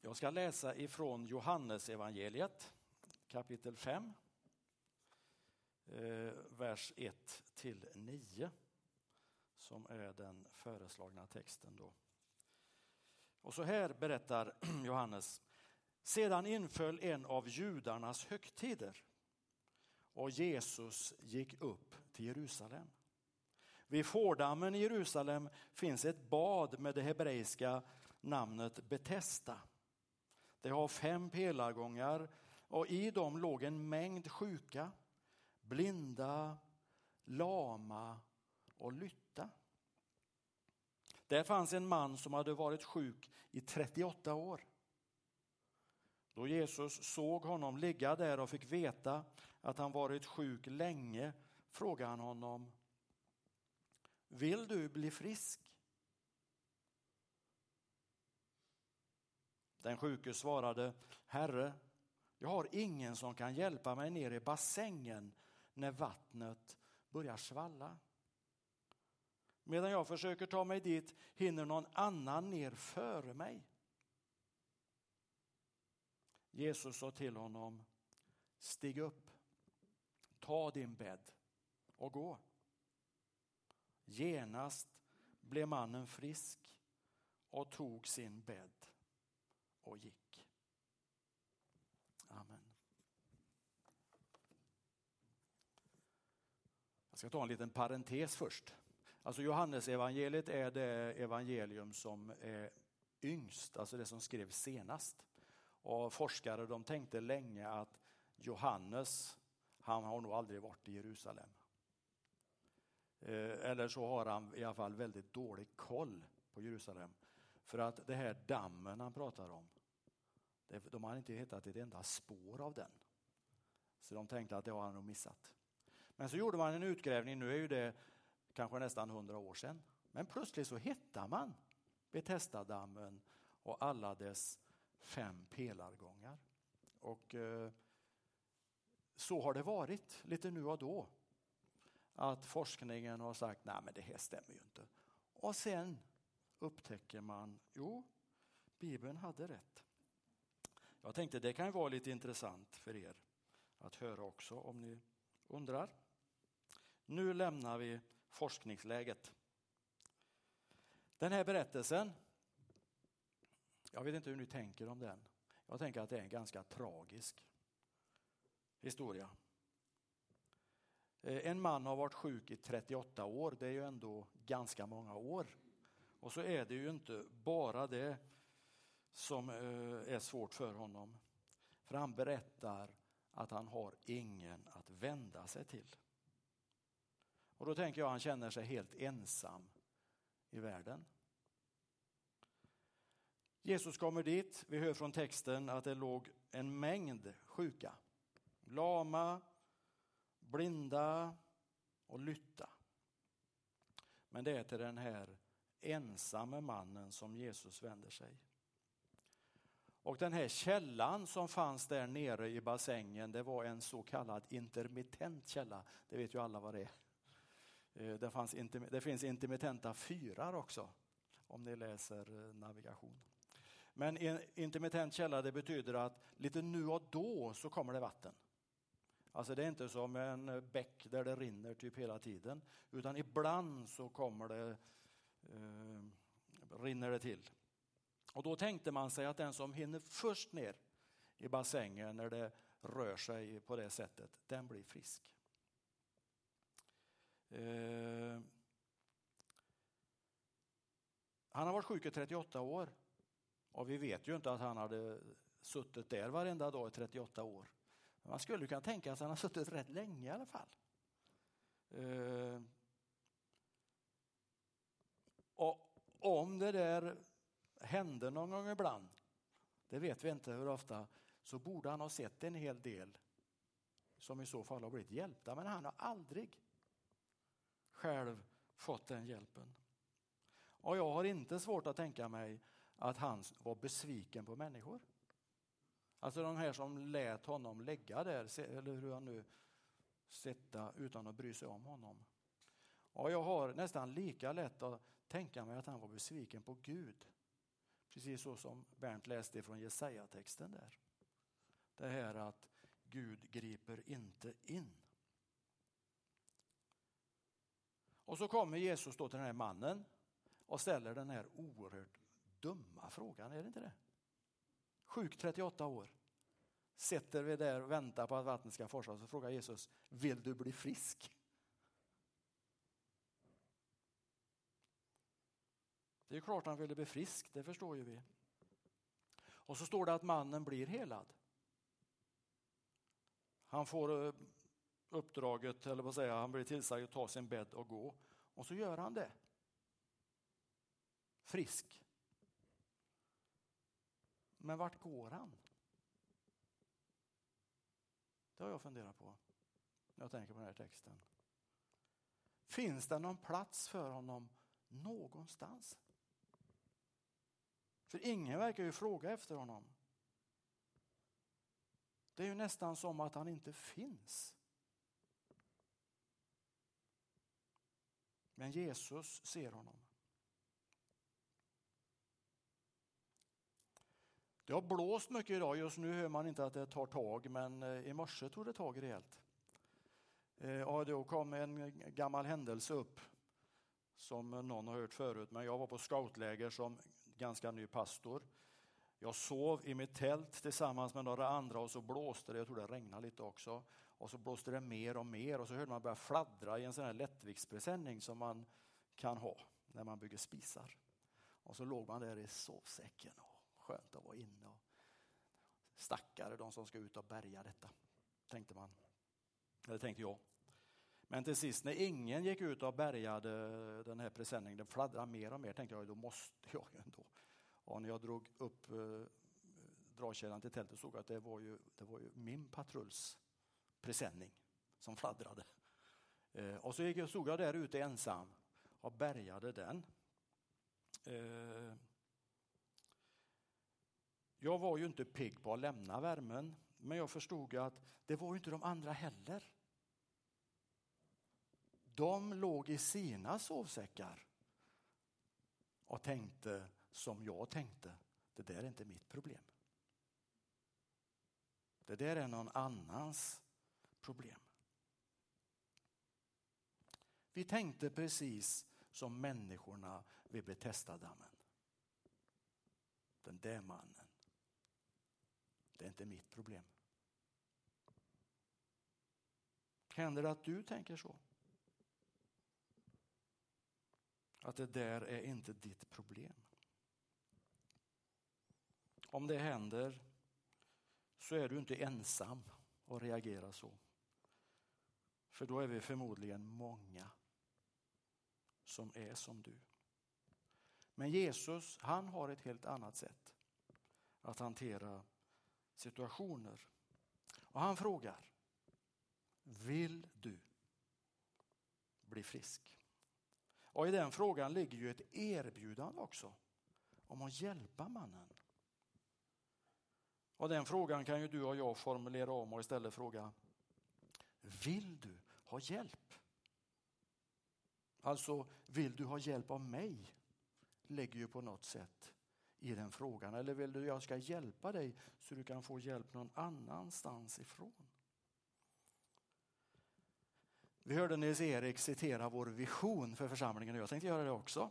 Jag ska läsa ifrån Johannes evangeliet kapitel 5, eh, vers 1 till 9 som är den föreslagna texten. Då. Och så här berättar Johannes. Sedan inföll en av judarnas högtider och Jesus gick upp till Jerusalem. Vid Fårdammen i Jerusalem finns ett bad med det hebreiska namnet Betesda. Det har fem pelargångar och i dem låg en mängd sjuka, blinda, lama och lytta. Där fanns en man som hade varit sjuk i 38 år. Då Jesus såg honom ligga där och fick veta att han varit sjuk länge frågade han honom Vill du bli frisk? Den sjuke svarade Herre, jag har ingen som kan hjälpa mig ner i bassängen när vattnet börjar svalla. Medan jag försöker ta mig dit hinner någon annan ner före mig. Jesus sa till honom, stig upp, ta din bädd och gå. Genast blev mannen frisk och tog sin bädd och gick. Amen. Jag ska ta en liten parentes först. Alltså Johannes evangeliet är det evangelium som är yngst, alltså det som skrevs senast. Och forskare de tänkte länge att Johannes, han har nog aldrig varit i Jerusalem. Eh, eller så har han i alla fall väldigt dålig koll på Jerusalem. För att det här dammen han pratar om, de hade inte hittat ett enda spår av den. Så de tänkte att det har han nog missat. Men så gjorde man en utgrävning, nu är ju det kanske nästan hundra år sedan. Men plötsligt så hittar man Betestadammen och alla dess fem pelargångar. Och eh, så har det varit lite nu och då. Att forskningen har sagt, nej men det här stämmer ju inte. Och sen upptäcker man, jo, Bibeln hade rätt. Jag tänkte det kan vara lite intressant för er att höra också om ni undrar. Nu lämnar vi forskningsläget. Den här berättelsen, jag vet inte hur ni tänker om den. Jag tänker att det är en ganska tragisk historia. Eh, en man har varit sjuk i 38 år, det är ju ändå ganska många år. Och så är det ju inte bara det som eh, är svårt för honom. För han berättar att han har ingen att vända sig till. Och då tänker jag att han känner sig helt ensam i världen. Jesus kommer dit. Vi hör från texten att det låg en mängd sjuka. Lama, blinda och lytta. Men det är till den här ensamme mannen som Jesus vänder sig. Och den här källan som fanns där nere i bassängen, det var en så kallad intermittent källa. Det vet ju alla vad det är. Eh, det, fanns, det finns intermittenta fyrar också, om ni läser eh, navigation. Men en intermittent källa det betyder att lite nu och då så kommer det vatten. Alltså det är inte som en bäck där det rinner typ hela tiden, utan ibland så kommer det, eh, rinner det till. Och då tänkte man sig att den som hinner först ner i bassängen när det rör sig på det sättet, den blir frisk. Eh, han har varit sjuk i 38 år och vi vet ju inte att han hade suttit där varenda dag i 38 år. Men man skulle kunna tänka sig att han har suttit rätt länge i alla fall. Eh, och om det där hände någon gång ibland, det vet vi inte hur ofta, så borde han ha sett en hel del som i så fall har blivit hjälpta. Men han har aldrig själv fått den hjälpen. Och jag har inte svårt att tänka mig att han var besviken på människor. Alltså de här som lät honom lägga där, eller hur han nu sitta utan att bry sig om honom. Och jag har nästan lika lätt att tänka mig att han var besviken på Gud. Precis så som Bernt läste från Jesaja-texten där. Det här att Gud griper inte in. Och så kommer Jesus då till den här mannen och ställer den här oerhört dumma frågan, är det inte det? Sjuk 38 år. Sitter vi där och väntar på att vattnet ska forsa och frågar Jesus, vill du bli frisk? Det är klart han ville bli frisk, det förstår ju vi. Och så står det att mannen blir helad. Han får eh, uppdraget, eller vad säger han blir tillsagd att ta sin bädd och gå. Och så gör han det. Frisk. Men vart går han? Det har jag funderat på när jag tänker på den här texten. Finns det någon plats för honom någonstans? För ingen verkar ju fråga efter honom. Det är ju nästan som att han inte finns. Men Jesus ser honom. Det har blåst mycket idag. Just nu hör man inte att det tar tag, men eh, i morse tog det tag rejält. Eh, ja, då kom en gammal händelse upp som någon har hört förut, men jag var på scoutläger som ganska ny pastor. Jag sov i mitt tält tillsammans med några andra och så blåste det, jag tror det regnade lite också. Och så blåste det mer och mer och så hörde man börja fladdra i en sån här lättviktspresenning som man kan ha när man bygger spisar. Och så låg man där i sovsäcken och skönt att vara inne. Och stackare de som ska ut och bärga detta, tänkte man. Eller tänkte jag. Men till sist när ingen gick ut och bärgade den här presenningen, den fladdrade mer och mer, tänkte jag då måste jag ju ändå. Och när jag drog upp eh, dragkedjan till tältet såg jag att det var ju, det var ju min patrulls presenning som fladdrade. Eh, och så gick jag, stod jag där ute ensam och bärgade den. Eh, jag var ju inte pigg på att lämna värmen, men jag förstod att det var ju inte de andra heller. De låg i sina sovsäckar och tänkte som jag tänkte. Det där är inte mitt problem. Det där är någon annans problem. Vi tänkte precis som människorna vid Betestadammen. Den där mannen, det är inte mitt problem. Händer det att du tänker så? Att det där är inte ditt problem. Om det händer så är du inte ensam att reagera så. För då är vi förmodligen många som är som du. Men Jesus, han har ett helt annat sätt att hantera situationer. Och han frågar, vill du bli frisk? Och i den frågan ligger ju ett erbjudande också om att hjälpa mannen. Och den frågan kan ju du och jag formulera om och istället fråga Vill du ha hjälp? Alltså, vill du ha hjälp av mig? Lägger ju på något sätt i den frågan. Eller vill du att jag ska hjälpa dig så du kan få hjälp någon annanstans ifrån? Vi hörde Nils-Erik citera vår vision för församlingen och jag tänkte göra det också.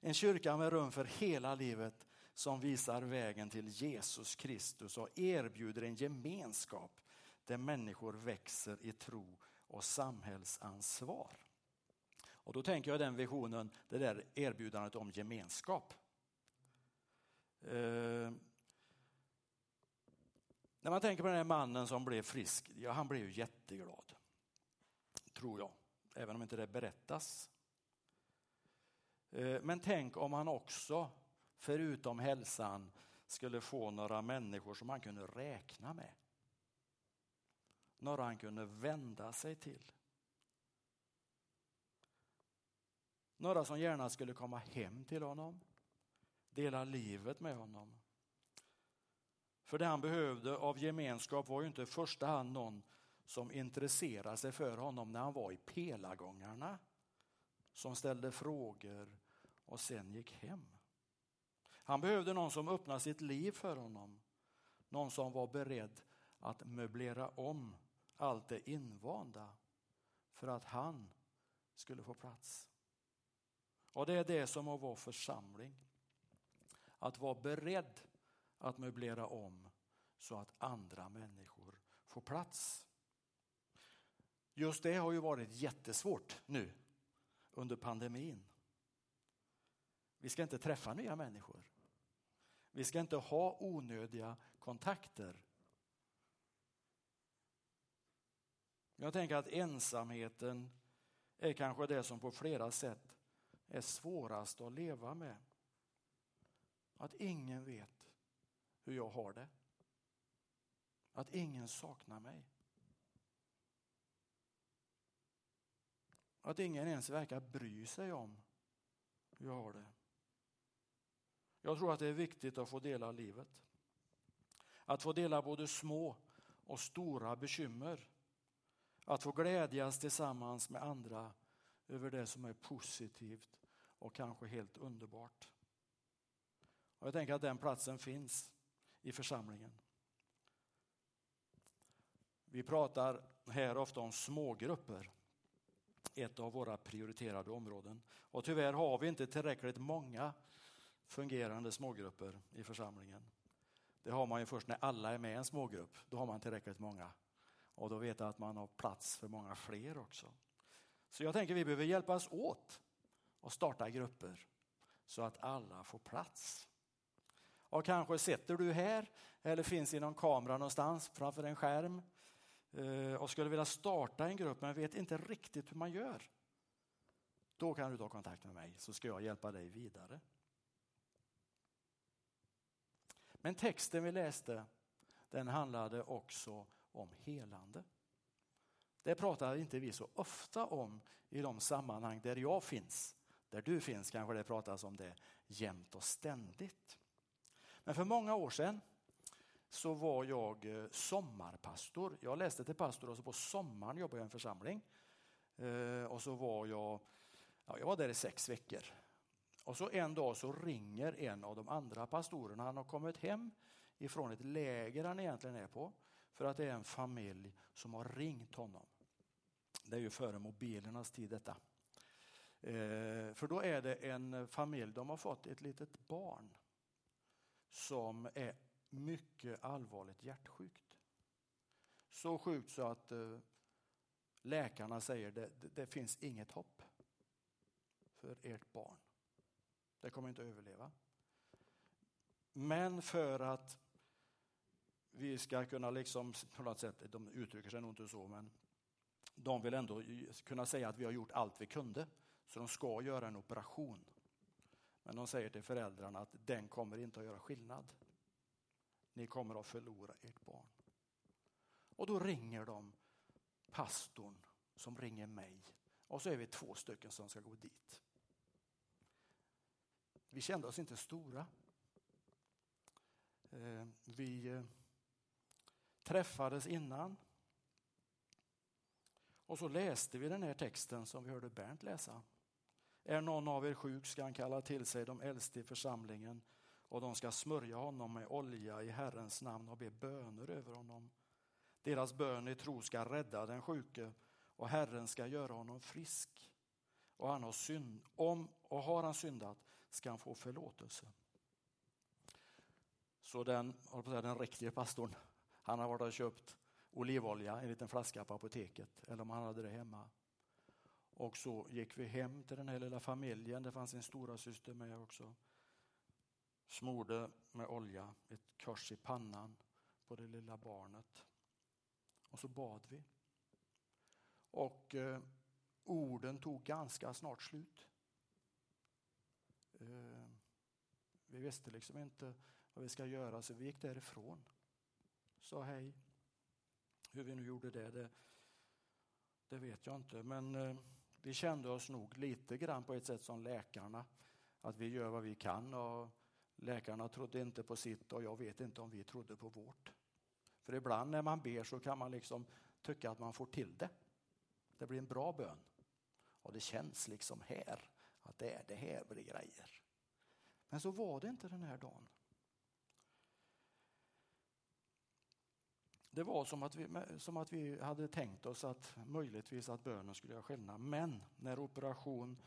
En kyrka med rum för hela livet som visar vägen till Jesus Kristus och erbjuder en gemenskap där människor växer i tro och samhällsansvar. Och då tänker jag den visionen, det där erbjudandet om gemenskap. Eh, när man tänker på den här mannen som blev frisk, ja han blev ju jätteglad tror jag, även om inte det berättas. Eh, men tänk om han också, förutom hälsan, skulle få några människor som han kunde räkna med. Några han kunde vända sig till. Några som gärna skulle komma hem till honom, dela livet med honom. För det han behövde av gemenskap var ju inte i första hand någon som intresserade sig för honom när han var i pelargångarna. Som ställde frågor och sen gick hem. Han behövde någon som öppnade sitt liv för honom. Någon som var beredd att möblera om allt det invanda för att han skulle få plats. Och det är det som att vara församling. Att vara beredd att möblera om så att andra människor får plats. Just det har ju varit jättesvårt nu under pandemin. Vi ska inte träffa nya människor. Vi ska inte ha onödiga kontakter. Jag tänker att ensamheten är kanske det som på flera sätt är svårast att leva med. Att ingen vet hur jag har det. Att ingen saknar mig. Att ingen ens verkar bry sig om hur jag har det. Jag tror att det är viktigt att få dela livet. Att få dela både små och stora bekymmer. Att få glädjas tillsammans med andra över det som är positivt och kanske helt underbart. Och jag tänker att den platsen finns i församlingen. Vi pratar här ofta om smågrupper, ett av våra prioriterade områden. Och tyvärr har vi inte tillräckligt många fungerande smågrupper i församlingen. Det har man ju först när alla är med i en smågrupp. Då har man tillräckligt många. Och då vet jag att man har plats för många fler också. Så jag tänker att vi behöver hjälpas åt och starta grupper så att alla får plats. Och kanske sitter du här eller finns i någon kamera någonstans framför en skärm Eh, och skulle vilja starta en grupp men vet inte riktigt hur man gör. Då kan du ta kontakt med mig så ska jag hjälpa dig vidare. Men texten vi läste den handlade också om helande. Det pratar inte vi så ofta om i de sammanhang där jag finns. Där du finns kanske det pratas om det jämt och ständigt. Men för många år sedan så var jag eh, sommarpastor. Jag läste till pastor och så på sommaren jobbade jag i en församling. Eh, och så var jag, ja, jag var där i sex veckor. Och så en dag så ringer en av de andra pastorerna. Han har kommit hem ifrån ett läger han egentligen är på. För att det är en familj som har ringt honom. Det är ju före mobilernas tid detta. Eh, för då är det en familj, de har fått ett litet barn som är mycket allvarligt hjärtsjukt. Så sjukt så att eh, läkarna säger att det, det finns inget hopp för ert barn. Det kommer inte att överleva. Men för att vi ska kunna, liksom, på något sätt, de uttrycker sig nog inte så, men de vill ändå kunna säga att vi har gjort allt vi kunde. Så de ska göra en operation. Men de säger till föräldrarna att den kommer inte att göra skillnad. Ni kommer att förlora ert barn. Och då ringer de pastorn som ringer mig. Och så är vi två stycken som ska gå dit. Vi kände oss inte stora. Eh, vi eh, träffades innan. Och så läste vi den här texten som vi hörde Bernt läsa. Är någon av er sjuk ska han kalla till sig de äldste i församlingen och de ska smörja honom med olja i Herrens namn och be böner över honom. Deras bön i tro ska rädda den sjuke och Herren ska göra honom frisk. Och, han har synd, om, och har han syndat ska han få förlåtelse. Så den, den riktiga pastorn, han har varit och köpt olivolja, en liten flaska på apoteket, eller om han hade det hemma. Och så gick vi hem till den här lilla familjen, det fanns en stora syster med också. Smorde med olja, ett kors i pannan på det lilla barnet. Och så bad vi. Och eh, orden tog ganska snart slut. Eh, vi visste liksom inte vad vi ska göra så vi gick därifrån. Sa hej. Hur vi nu gjorde det, det, det vet jag inte. Men eh, vi kände oss nog lite grann på ett sätt som läkarna. Att vi gör vad vi kan och läkarna trodde inte på sitt och jag vet inte om vi trodde på vårt. För ibland när man ber så kan man liksom tycka att man får till det. Det blir en bra bön. Och det känns liksom här att det är det här blir grejer. Men så var det inte den här dagen. Det var som att, vi, som att vi hade tänkt oss att möjligtvis att bönen skulle göra skillnad. Men när operation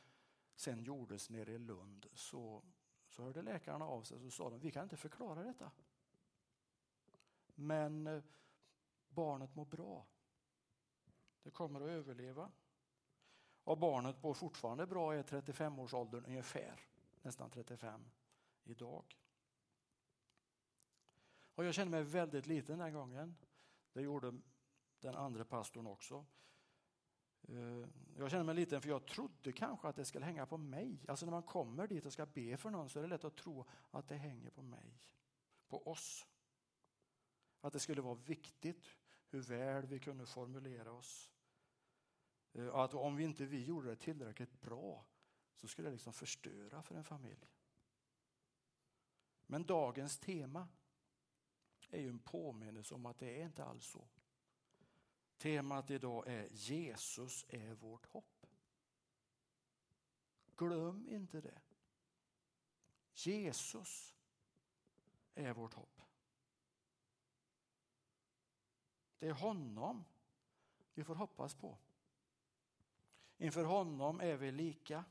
sen gjordes nere i Lund så, så hörde läkarna av sig och sa de, vi kan inte förklara detta. Men eh, barnet mår bra. Det kommer att överleva. Och barnet mår fortfarande bra i 35-årsåldern ungefär, nästan 35 idag. Och jag kände mig väldigt liten den gången. Det gjorde den andra pastorn också. Eh, jag känner mig liten för jag trodde kanske att det skulle hänga på mig. Alltså när man kommer dit och ska be för någon så är det lätt att tro att det hänger på mig, på oss. Att det skulle vara viktigt hur väl vi kunde formulera oss. Eh, att om vi inte vi gjorde det tillräckligt bra så skulle det liksom förstöra för en familj. Men dagens tema är ju en påminnelse om att det är inte alls så. Temat idag är Jesus är vårt hopp. Glöm inte det. Jesus är vårt hopp. Det är honom vi får hoppas på. Inför honom är vi lika.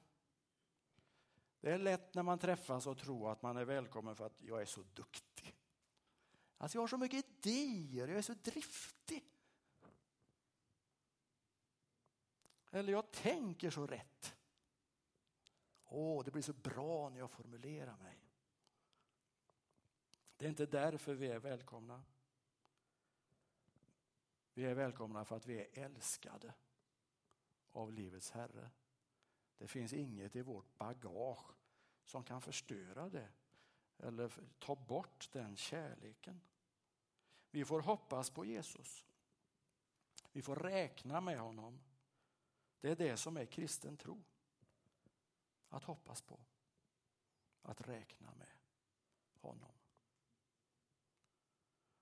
Det är lätt när man träffas och tror att man är välkommen för att jag är så duktig. Alltså jag har så mycket idéer, jag är så driftig. Eller jag tänker så rätt. Åh, det blir så bra när jag formulerar mig. Det är inte därför vi är välkomna. Vi är välkomna för att vi är älskade av livets Herre. Det finns inget i vårt bagage som kan förstöra det eller ta bort den kärleken. Vi får hoppas på Jesus. Vi får räkna med honom. Det är det som är kristen tro. Att hoppas på. Att räkna med honom.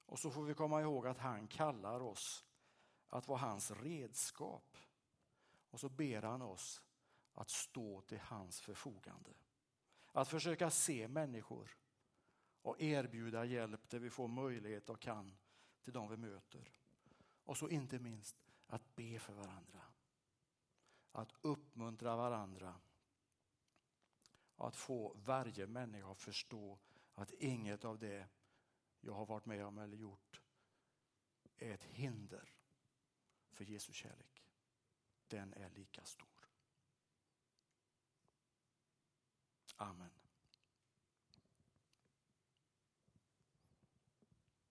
Och så får vi komma ihåg att han kallar oss att vara hans redskap. Och så ber han oss att stå till hans förfogande. Att försöka se människor och erbjuda hjälp där vi får möjlighet och kan till de vi möter. Och så inte minst att be för varandra. Att uppmuntra varandra. Att få varje människa att förstå att inget av det jag har varit med om eller gjort är ett hinder för Jesu kärlek. Den är lika stor. Amen.